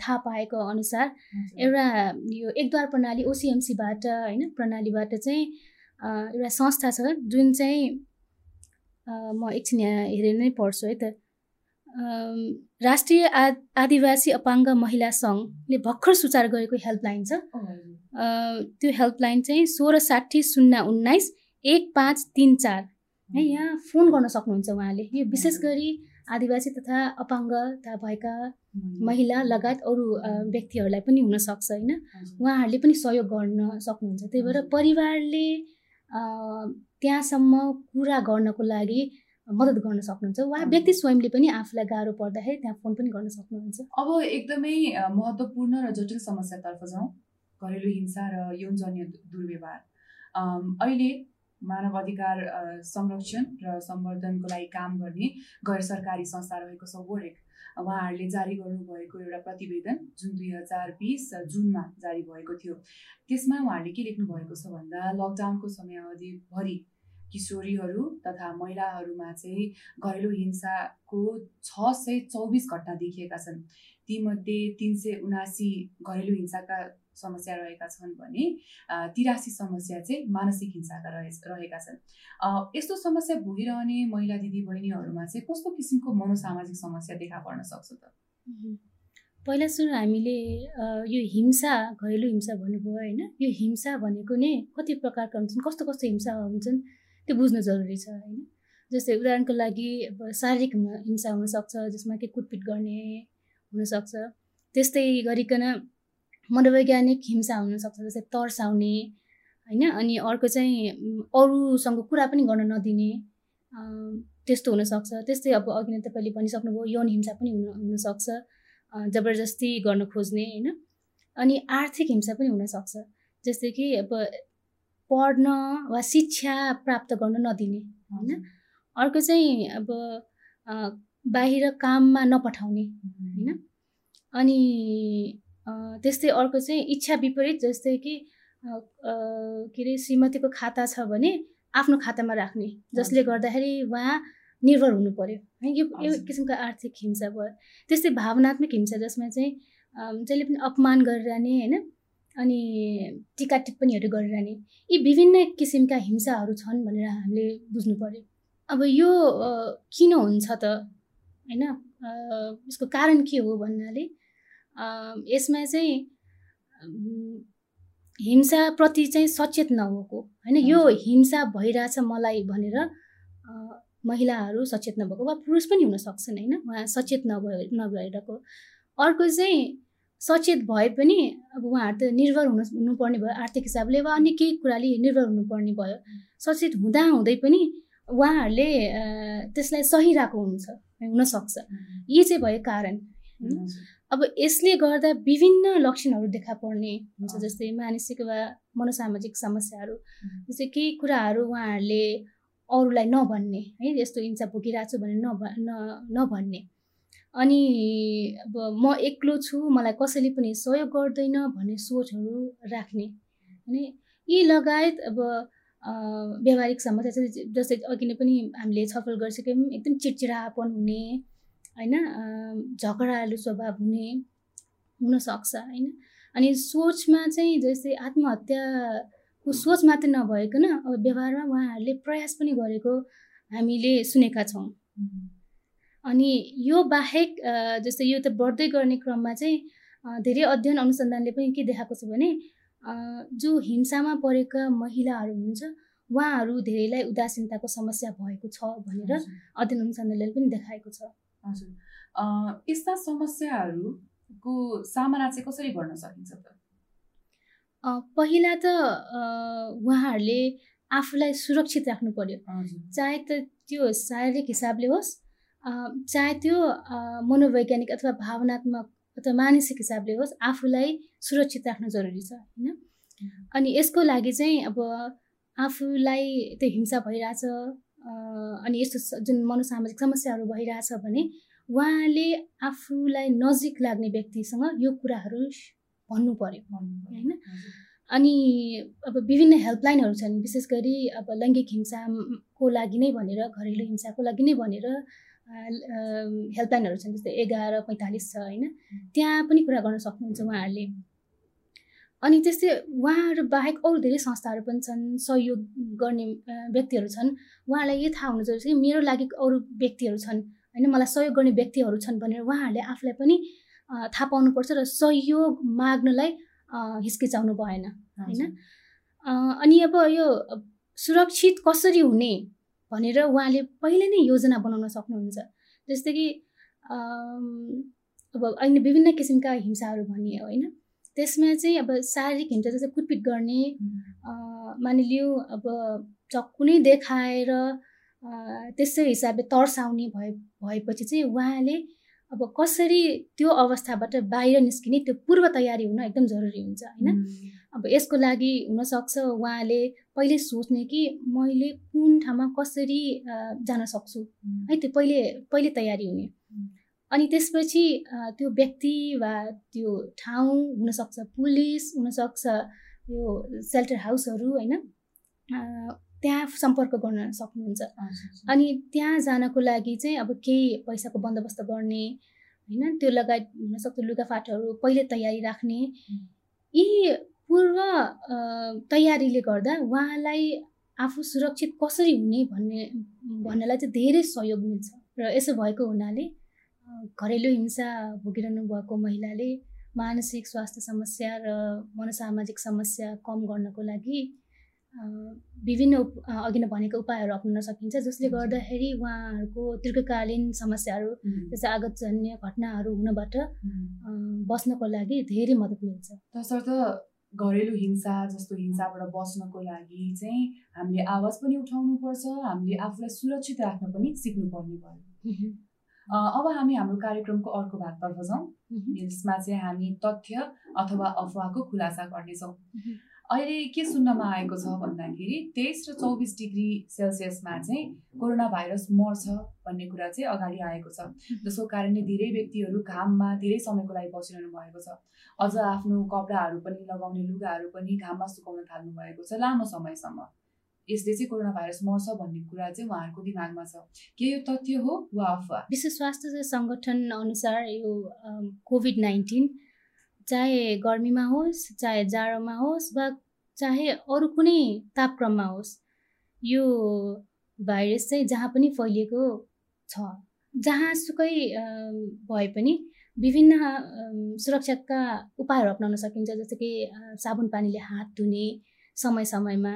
थाहा पाएको अनुसार एउटा यो एकद्वार प्रणाली ओसिएमसीबाट होइन प्रणालीबाट चाहिँ एउटा संस्था छ जुन चाहिँ म एकछिन यहाँ हेरेर नै पढ्छु है त। राष्ट्रिय आ आदिवासी अपाङ्ग महिला सङ्घले भर्खर सुचार गरेको हेल्पलाइन छ। त्यो हेल्पलाइन चाहिँ सोह्र साठी शून्य उन्नाइस एक पाँच तिन चार है यहाँ फोन गर्न सक्नुहुन्छ उहाँले। यो विशेष गरी आदिवासी तथा अपाङ्गता भएका महिला। लगायत अरू व्यक्तिहरूलाई पनि हुनसक्छ होइन? उहाँहरूले पनि सहयोग गर्न सक्नुहुन्छ। त्यही भएर परिवारले त्यहाँसम्म कुरा गर्नको लागि मद्दत गर्न सक्नुहुन्छ। वा व्यक्ति स्वयंले पनि आफूलाई गाह्रो पर्दाखेरि त्यहाँ फोन पनि गर्न सक्नुहुन्छ। अब एकदमै महत्त्वपूर्ण र जटिल समस्यातर्फ जाउँ। घरेलु हिंसा र यौनजन्य दुर्व्यवहार। अहिले मानव अधिकार संरक्षण र सम्वर्धनको लागि काम गर्ने गैर सरकारी संस्था रहेको छ वरेक। उहाँहरूले जारी गर्नुभएको एउटा प्रतिवेदन जुन दुई हजार बिस जुनमा जारी भएको थियो। त्यसमा उहाँहरूले के लेख्नु भएको छ भन्दा लकडाउनको समयावधिभरि किशोरीहरू तथा महिलाहरूमा चाहिँ घरेलु हिंसाको छ सय चौबिस घटना देखिएका छन्। तीमध्ये तिन सय उनासी घरेलु हिंसाका समस्या रहेका छन् भने तिरासी समस्या चाहिँ मानसिक हिंसाका रहे रहेका छन्। यस्तो समस्या भोगिरहने महिला दिदी बहिनीहरूमा चाहिँ कस्तो किसिमको मनोसामाजिक समस्या देखा पर्न सक्छ त? पहिला सुरु हामीले यो हिंसा घरेलु हिंसा भन्नुभयो होइन यो हिंसा भनेको नै कति प्रकारका हुन्छन् कस्तो कस्तो हिंसा हुन्छन् त्यो बुझ्नु जरुरी छ होइन। जस्तै उदाहरणको लागि अब शारीरिक हिंसा हुनसक्छ जसमा कि कुटपिट गर्ने हुनसक्छ। त्यस्तै गरिकन मनोवैज्ञानिक हिंसा हुनसक्छ जस्तै तर्साउने होइन? अनि अर्को चाहिँ अरूसँग कुरा पनि गर्न नदिने त्यस्तो हुनसक्छ त्यस्तै अब अघि नै तपाईँले भनिसक्नुभयो यौन हिंसा पनि हुन हुनसक्छ जबरजस्ती गर्न खोज्ने होइन? अनि आर्थिक हिंसा पनि हुनसक्छ जस्तै कि अब पढ्न वा शिक्षा प्राप्त गर्न नदिने होइन? अर्को चाहिँ अब बाहिर काममा नपठाउने होइन? अनि त्यस्तै अर्को चाहिँ इच्छा विपरीत जस्तै कि के अरे श्रीमतीको खाता छ भने आफ्नो खातामा राख्ने। जसले गर्दाखेरि उहाँ निर्भर हुनु पर्यो। है यो यो किसिमको आर्थिक हिंसा भयो। त्यस्तै भावनात्मक हिंसा जसमा चाहिँ जसले पनि अपमान गरिरहने होइन? अनि टिका टिप्पणीहरू गरिरहने। यी विभिन्न किसिमका हिंसाहरू छन् भनेर हामीले बुझ्नु पर्यो। अब यो किन हुन्छ त? होइन? यसको कारण के हो भन्नाले यसमा चाहिँ हिंसाप्रति चाहिँ सचेत नभएको होइन यो हिंसा भइरहेछ मलाई भनेर महिलाहरू सचेत नभएको वा पुरुष पनि हुन सक्छन् होइन? उहाँ सचेत नभए नभइरहेको। अर्को चाहिँ सचेत भए पनि अब उहाँहरू त निर्भर हुनु हुनुपर्ने भयो आर्थिक हिसाबले वा अन्य केही कुराले निर्भर हुनुपर्ने भयो। सचेत हुँदा हुँदै पनि उहाँहरूले त्यसलाई सही रहेको हुन्छ हुनसक्छ यी चाहिँ भयो कारण। अब यसले गर्दा विभिन्न लक्षणहरू देखा पर्ने हुन्छ जस्तै मानसिक वा मनोसामाजिक समस्याहरू। जस्तै केही कुराहरू उहाँहरूले अरूलाई नभन्ने है यस्तो हिंसा भोगिरहेको छु भनेर नभ नभन्ने। अनि अब म एक्लो छु मलाई कसैले पनि सहयोग गर्दैन भन्ने सोचहरू राख्ने। होइन यी लगायत अब व्यावहारिक समस्या चाहिँ जस्तै अघि नै पनि हामीले छलफल गरिसक्यौँ एकदम चिडचिडापन हुने होइन झगडालु स्वभाव हुने हुनसक्छ होइन? अनि सोचमा चाहिँ जस्तै आत्महत्याको सोच मात्रै नभइकन अब व्यवहारमा उहाँहरूले प्रयास पनि गरेको हामीले सुनेका छौँ। अनि यो बाहेक जस्तै यो त बढ्दै गर्ने क्रममा चाहिँ धेरै अध्ययन अनुसन्धानले पनि के देखाएको छ भने जो हिंसामा परेका महिलाहरू हुनुहुन्छ उहाँहरू धेरैलाई उदासीनताको समस्या भएको छ भनेर अध्ययन अनुसन्धानले पनि देखाएको छ। हजुर। यस्ता समस्याहरूको सामना चाहिँ कसरी गर्न सकिन्छ त? पहिला त उहाँहरूले आफूलाई सुरक्षित राख्नु पर्यो। चाहे त त्यो शारीरिक हिसाबले होस् चाहे त्यो मनोवैज्ञानिक अथवा भावनात्मक अथवा मानसिक हिसाबले होस् आफूलाई सुरक्षित राख्नु जरुरी छ होइन? अनि यसको लागि चाहिँ अब आफूलाई त्यो हिंसा भइरहेछ अनि यस्तो जुन मनोसामाजिक समस्याहरू भइरहेछ भने उहाँले आफूलाई नजिक लाग्ने व्यक्तिसँग यो कुराहरू भन्नु पर्यो होइन? अनि अब विभिन्न हेल्पलाइनहरू छन् विशेष गरी अब लैङ्गिक हिंसाको लागि नै भनेर घरेलु हिंसाको लागि नै भनेर हेल्पलाइनहरू छन् जस्तै एघार पैँतालिस छ होइन? त्यहाँ पनि कुरा गर्न सक्नुहुन्छ उहाँहरूले। अनि त्यस्तै उहाँहरू बाहेक अरू धेरै संस्थाहरू पनि छन् सहयोग गर्ने व्यक्तिहरू छन्। उहाँलाई यो थाहा हुनु जरुरी छ कि मेरो लागि अरू व्यक्तिहरू छन् होइन? मलाई सहयोग गर्ने व्यक्तिहरू छन् भनेर उहाँहरूले आफूलाई पनि थाहा पाउनुपर्छ र सहयोग माग्नलाई हिचकिचाउनु भएन होइन? अनि अब यो सुरक्षित कसरी हुने भनेर उहाँले पहिले नै योजना बनाउन सक्नुहुन्छ। जस्तै कि अब अहिले विभिन्न किसिमका हिंसाहरू भनियो होइन? त्यसमा चाहिँ अब शारीरिक हिंसा जस्तै कुटपिट गर्ने मानिलियो अब चक्कु नै देखाएर त्यसै हिसाबले तर्साउने भए भएपछि चाहिँ उहाँले अब कसरी त्यो अवस्थाबाट बाहिर निस्किने त्यो पूर्व तयारी हुन एकदम जरुरी हुन्छ होइन? अब यसको लागि हुनसक्छ उहाँले पहिले सोच्ने कि मैले कुन ठाउँमा कसरी जान सक्छु है? त्यो पहिले पहिले तयारी हुने। अनि त्यसपछि त्यो व्यक्ति वा त्यो ठाउँ हुनसक्छ पुलिस हुनसक्छ यो सेल्टर हाउसहरू होइन? त्यहाँ सम्पर्क गर्न सक्नुहुन्छ। अनि त्यहाँ जानको लागि चाहिँ अब केही पैसाको बन्दोबस्त गर्ने होइन? त्यो लगायत हुनसक्छ लुगाफाटाहरू पहिले तयारी राख्ने। यी पूर्व तयारीले गर्दा उहाँलाई आफू सुरक्षित कसरी हुने भन्ने भन्नलाई चाहिँ धेरै सहयोग मिल्छ। र यसो भएको हुनाले घरेलु हिंसा भोगिरहनु भएको महिलाले मानसिक स्वास्थ्य समस्या र मनोसामाजिक समस्या कम गर्नको लागि विभिन्न अघि नै भनेको उपायहरू अप्नाउन सकिन्छ जसले गर्दाखेरि उहाँहरूको दीर्घकालीन समस्याहरू जस्तै आगतजन्य घटनाहरू हुनबाट बस्नको लागि धेरै मद्दत मिल्छ। तसर्थ घरेलु हिंसा जस्तो हिंसाबाट बस्नको लागि चाहिँ हामीले आवाज पनि उठाउनु पर्छ हामीले आफूलाई सुरक्षित राख्न पनि सिक्नुपर्ने भयो। अब हामी हाम्रो कार्यक्रमको अर्को भागतर्फ जाउँ। यसमा चाहिँ हामी तथ्य अथवा अफवाहको खुलासा गर्नेछौँ। अहिले के सुन्नमा आएको छ भन्दाखेरि तेइस र चौबिस डिग्री सेल्सियसमा चाहिँ कोरोना भाइरस मर्छ भन्ने कुरा चाहिँ अगाडि आएको छ। जसको कारणले धेरै व्यक्तिहरू घाममा धेरै समयको लागि बसिरहनु भएको छ। अझ आफ्नो कपडाहरू पनि लगाउने लुगाहरू पनि घाममा सुकाउन थाल्नु भएको छ लामो समयसम्म। यसले चाहिँ कोरोना भाइरस मर्छ भन्ने कुरा चाहिँ उहाँहरूको दिमागमा छ। के यो तथ्य हो? वा अफवा? विश्व स्वास्थ्य सङ्गठन अनुसार यो कोभिड नाइन्टिन चाहे गर्मीमा होस् चाहे जाडोमा होस् वा चाहे अरू कुनै तापक्रममा होस् यो भाइरस चाहिँ जहाँ पनि फैलिएको छ जहाँसुकै भए पनि विभिन्न सुरक्षाका उपायहरू अप्नाउन सकिन्छ जस्तो कि साबुन पानीले हात धुने समय समयमा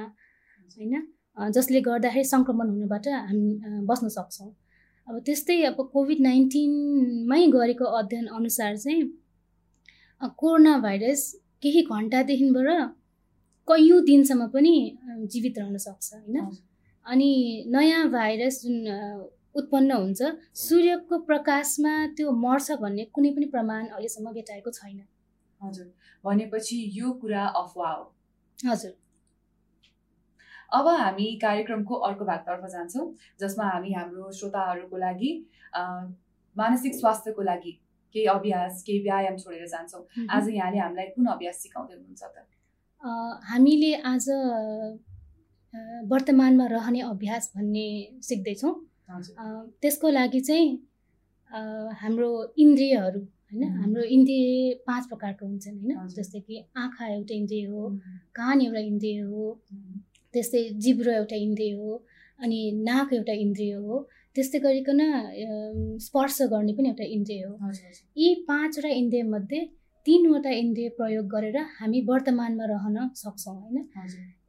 होइन जसले गर्दाखेरि सङ्क्रमण हुनबाट हामी बस्न सक्छौँ। अब त्यस्तै अब कोभिड नाइन्टिनमै गरेको अध्ययन अनुसार चाहिँ कोरोना भाइरस केही घन्टादेखिबाट कैयौँ दिनसम्म पनि जीवित रहन सक्छ होइन? अनि नयाँ भाइरस जुन उत्पन्न हुन्छ सूर्यको प्रकाशमा त्यो मर्छ भन्ने कुनै पनि प्रमाण अहिलेसम्म भेटाएको छैन। हजुर। भनेपछि यो कुरा अफवा हो। हजुर। अब हामी कार्यक्रमको अर्को भागतर्फ जान्छौँ जसमा हामी हाम्रो श्रोताहरूको लागि मानसिक स्वास्थ्यको लागि केही अभ्यास केही व्यायाम छोडेर जान्छौँ। आज यहाँले हामीलाई कुन अभ्यास सिकाउँदै हुनुहुन्छ त? हामीले आज वर्तमानमा रहने अभ्यास भन्ने सिक्दैछौँ। त्यसको लागि चाहिँ हाम्रो इन्द्रियहरू होइन हाम्रो इन्द्रिय पाँच प्रकारको हुन्छन् होइन जस्तै कि आँखा एउटा इन्द्रिय हो कान एउटा इन्द्रिय हो। त्यस्तै जिब्रो एउटा इन्द्रिय हो अनि नाक एउटा इन्द्रिय हो। त्यस्तै गरिकन स्पर्श गर्ने पनि एउटा इन्द्रिय हो। यी पाँचवटा इन्द्रियमध्ये तिनवटा इन्द्रिय प्रयोग गरेर हामी वर्तमानमा रहन सक्छौँ होइन?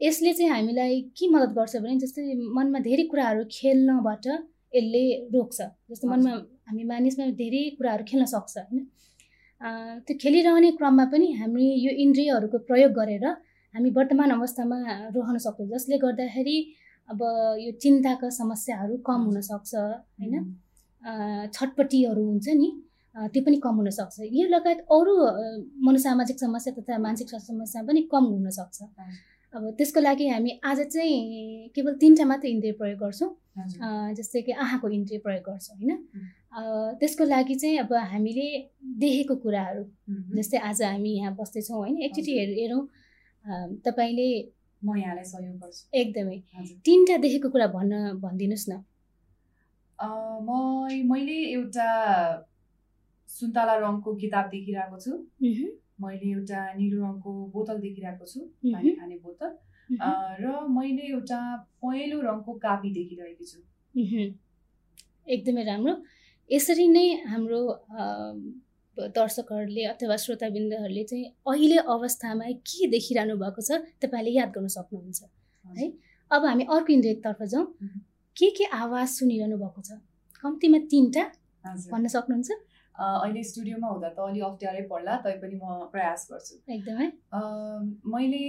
यसले चाहिँ हामीलाई के मद्दत गर्छ भने जस्तै मनमा धेरै कुराहरू खेल्नबाट यसले रोक्छ। जस्तो मनमा हामी मानिसमा धेरै कुराहरू खेल्न सक्छ होइन? त्यो खेलिरहने क्रममा पनि हामी यो इन्द्रियहरूको प्रयोग गरेर हामी वर्तमान अवस्थामा रहन सक्छौँ। जसले गर्दाखेरि अब यो चिन्ताका समस्याहरू कम हुनसक्छ होइन? छटपट्टिहरू हुन्छ नि त्यो पनि कम हुनसक्छ। यो लगायत अरू मनोसामाजिक समस्या तथा मानसिक स्वास्थ्य समस्या पनि कम हुनसक्छ। अब त्यसको लागि हामी आज चाहिँ केवल तिनवटा मात्रै इन्द्रिय प्रयोग गर्छौँ। जस्तै कि आँखाको इन्द्रिय प्रयोग गर्छौँ होइन? त्यसको लागि चाहिँ अब हामीले देखेको कुराहरू जस्तै आज हामी यहाँ बस्दैछौँ होइन? एकचोटि हेर हेरौँ तपाईँले म यहाँलाई सहयोग गर्छु। एकदमै। तिनवटा देखेको कुरा भन्न भनिदिनुहोस् न। म मैले एउटा सुन्तला रङको किताब देखिरहेको छु। मैले एउटा निलो रङको बोतल देखिरहेको छु पानी खाने बोतल। र मैले एउटा पहेँलो रङको कापी देखिरहेकी छु। एकदमै राम्रो। यसरी नै हाम्रो दर्शकहरूले अथवा श्रोताबिन्दहरूले चाहिँ अहिले अवस्थामा के देखिरहनु भएको छ तपाईँले याद गर्न सक्नुहुन्छ है? अब हामी अर्को इन्द्रियतर्फ जाउँ। के के आवाज सुनिरहनु भएको छ? कम्तीमा तिनवटा भन्न सक्नुहुन्छ? अहिले स्टुडियोमा हुँदा त अलि अप्ठ्यारै पर्ला तैपनि म प्रयास गर्छु। एकदमै। मैले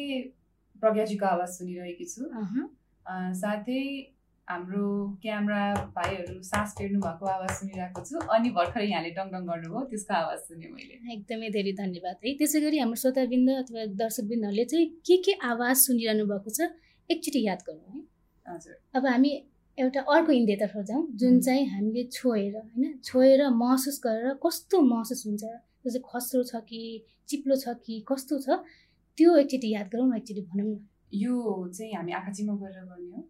प्रज्ञाजीको आवाज सुनिरहेकी छु। साथै हाम्रो क्यामरा भाइहरू सास फेर्नु भएको आवाज सुनिरहेको छु। अनि भर्खरै यहाँले डङ डङ गर्नुभयो त्यसको आवाज सुने मैले। एकदमै धेरै धन्यवाद है। त्यसै गरी हाम्रो श्रोताबिन्द अथवा दर्शकबिन्दहरूले चाहिँ के के आवाज सुनिरहनु भएको छ एकचोटि याद गर्नु है। हजुर। अब हामी एउटा अर्को इन्द्रियतर्फ जाउँ जुन चाहिँ हामीले छोएर होइन छोएर महसुस गरेर कस्तो महसुस हुन्छ त्यो चाहिँ खस्रो छ कि चिप्लो छ कि कस्तो छ त्यो एकचोटि याद गरौँ न एकचोटि भनौँ न। यो चाहिँ हामी आँखा चिम्म गरेर गर्ने हो।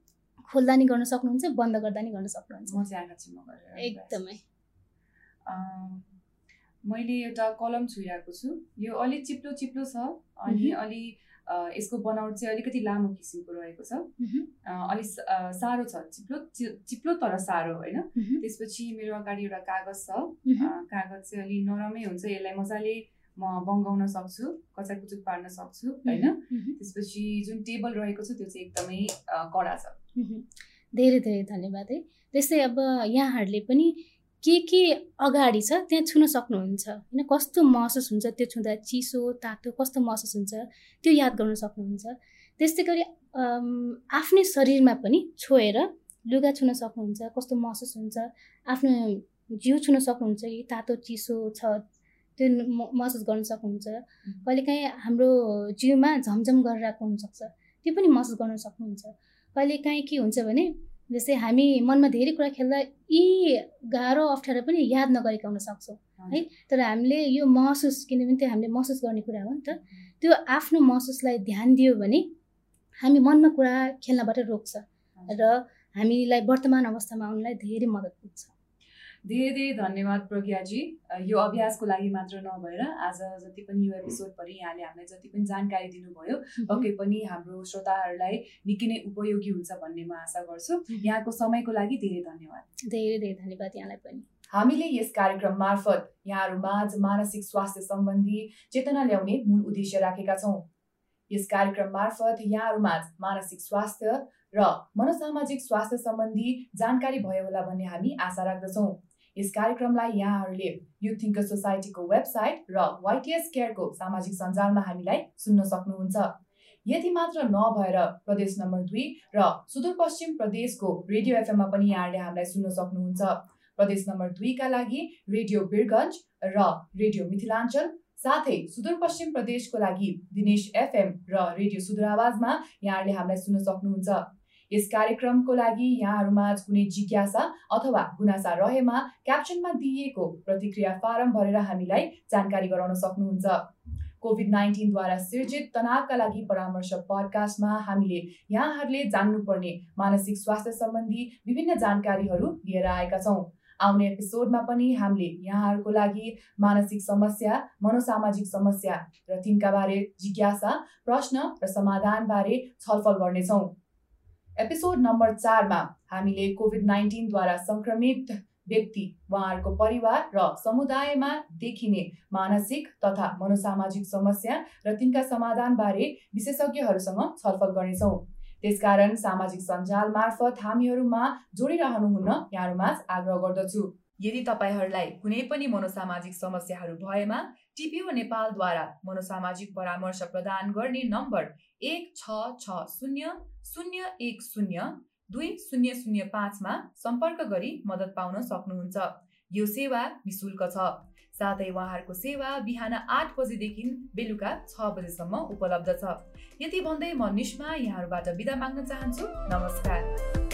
खोल्दा नि गर्न सक्नुहुन्छ बन्द गर्दा नि गर्न सक्नुहुन्छ। म चाहिँ एकदमै। मैले एउटा कलम छुइरहेको छु। यो अलिक चिप्लो चिप्लो छ अनि अलि यसको बनावट चाहिँ अलिकति लामो किसिमको रहेको छ। अलिक साह्रो छ चिप्लो चिप्लो तर साह्रो होइन? त्यसपछि मेरो अगाडि एउटा कागज छ। कागज चाहिँ अलिक नरमै हुन्छ यसलाई मजाले म बङ्गाउन सक्छु कचाक कुचुक पार्न सक्छु होइन? त्यसपछि जुन टेबल रहेको छ त्यो चाहिँ एकदमै कडा छ। धेरै धेरै धन्यवाद है। त्यस्तै अब यहाँहरूले पनि के के अगाडि छ त्यहाँ छुन सक्नुहुन्छ? होइन कस्तो महसुस हुन्छ त्यो छुँदा? चिसो तातो कस्तो महसुस हुन्छ? त्यो याद गर्न सक्नुहुन्छ। त्यस्तै गरी आफ्नै शरीरमा पनि छोएर लुगा छुन सक्नुहुन्छ कस्तो महसुस हुन्छ? आफ्नो जिउ छुन सक्नुहुन्छ कि तातो चिसो छ त्यो महसुस गर्न सक्नुहुन्छ। कहिलेकाहीँ हाम्रो जिउमा झमझम गरेर आएको हुनसक्छ त्यो पनि महसुस गर्न सक्नुहुन्छ। कहिलेकाहीँ के हुन्छ भने जस्तै हामी मनमा धेरै कुरा खेल्दा यी गाह्रो अप्ठ्यारो पनि याद नगरेका हुन सक्छौँ है? तर हामीले यो महसुस किनभने त्यो हामीले महसुस गर्ने कुरा हो नि त त्यो आफ्नो महसुसलाई ध्यान दियो भने हामी मनमा कुरा खेल्नबाट रोक्छ र हामीलाई वर्तमान अवस्थामा आउनलाई धेरै मद्दत पुग्छ। धेरै धेरै धन्यवाद प्रज्ञाजी। यो अभ्यासको लागि मात्र नभएर आज जति पनि यो एपिसोडभरि यहाँले हामीलाई जति पनि जानकारी दिनुभयो पक्कै पनि हाम्रो श्रोताहरूलाई निकै नै उपयोगी हुन्छ भन्ने म आशा गर्छु। यहाँको समयको लागि धेरै धन्यवाद। धेरै धेरै धन्यवाद यहाँलाई पनि। हामीले यस कार्यक्रम मार्फत यहाँहरू माझ मानसिक स्वास्थ्य सम्बन्धी चेतना ल्याउने मूल उद्देश्य राखेका छौँ। यस कार्यक्रम मार्फत यहाँहरूमाझ मानसिक स्वास्थ्य र मनोसामाजिक स्वास्थ्य सम्बन्धी जानकारी भयो होला भन्ने हामी आशा राख्दछौँ। यस कार्यक्रमलाई यहाँहरूले युथ थिङ्कर सोसाइटीको वेबसाइट र वाइटिएस केयरको सामाजिक सञ्जालमा हामीलाई सुन्न सक्नुहुन्छ। यति मात्र नभएर प्रदेश नम्बर दुई र सुदूरपश्चिम प्रदेशको रेडियो एफएममा पनि यहाँहरूले हामीलाई सुन्न सक्नुहुन्छ। प्रदेश नम्बर दुईका लागि रेडियो बिरगन्ज र रेडियो मिथिलाञ्चल साथै सुदूरपश्चिम प्रदेशको लागि दिनेश एफएम र रेडियो सुदूर आवाजमा यहाँहरूले हामीलाई सुन्न सक्नुहुन्छ। यस कार्यक्रमको लागि यहाँहरूमा कुनै जिज्ञासा अथवा गुनासा रहेमा क्याप्सनमा दिइएको प्रतिक्रिया फारम भरेर हामीलाई जानकारी गराउन सक्नुहुन्छ। कोभिड नाइन्टिनद्वारा सिर्जित तनावका लागि परामर्श पडकास्टमा हामीले यहाँहरूले जान्नुपर्ने मानसिक स्वास्थ्य सम्बन्धी विभिन्न जानकारीहरू लिएर आएका छौँ। आउने एपिसोडमा पनि हामीले यहाँहरूको लागि मानसिक समस्या मनोसामाजिक समस्या र तिनका बारे जिज्ञासा प्रश्न र समाधानबारे छलफल गर्नेछौँ। एपिसोड नम्बर चारमा हामीले कोभिड नाइन्टिनद्वारा सङ्क्रमित व्यक्ति उहाँहरूको परिवार र समुदायमा देखिने मानसिक तथा मनोसामाजिक समस्या र तिनका समाधानबारे विशेषज्ञहरूसँग छलफल गर्नेछौँ। त्यसकारण सामाजिक सञ्जाल मार्फत हामीहरूमा जोडिरहनुहुन्न यहाँहरूमाझ आग्रह गर्दछु। यदि तपाईँहरूलाई कुनै पनि मनोसामाजिक समस्याहरू भएमा टिपिओ नेपालद्वारा मनोसामाजिक परामर्श प्रदान गर्ने नम्बर एक छ छ शून्य शून्य एक शून्य दुई शून्य शून्य पाँचमा सम्पर्क गरी मद्दत पाउन सक्नुहुन्छ। यो सेवा निशुल्क छ। साथै उहाँहरूको सेवा बिहान आठ बजेदेखि बेलुका छ बजेसम्म उपलब्ध छ। यति भन्दै म निष्मा यहाँहरूबाट बिदा माग्न चाहन्छु। नमस्कार।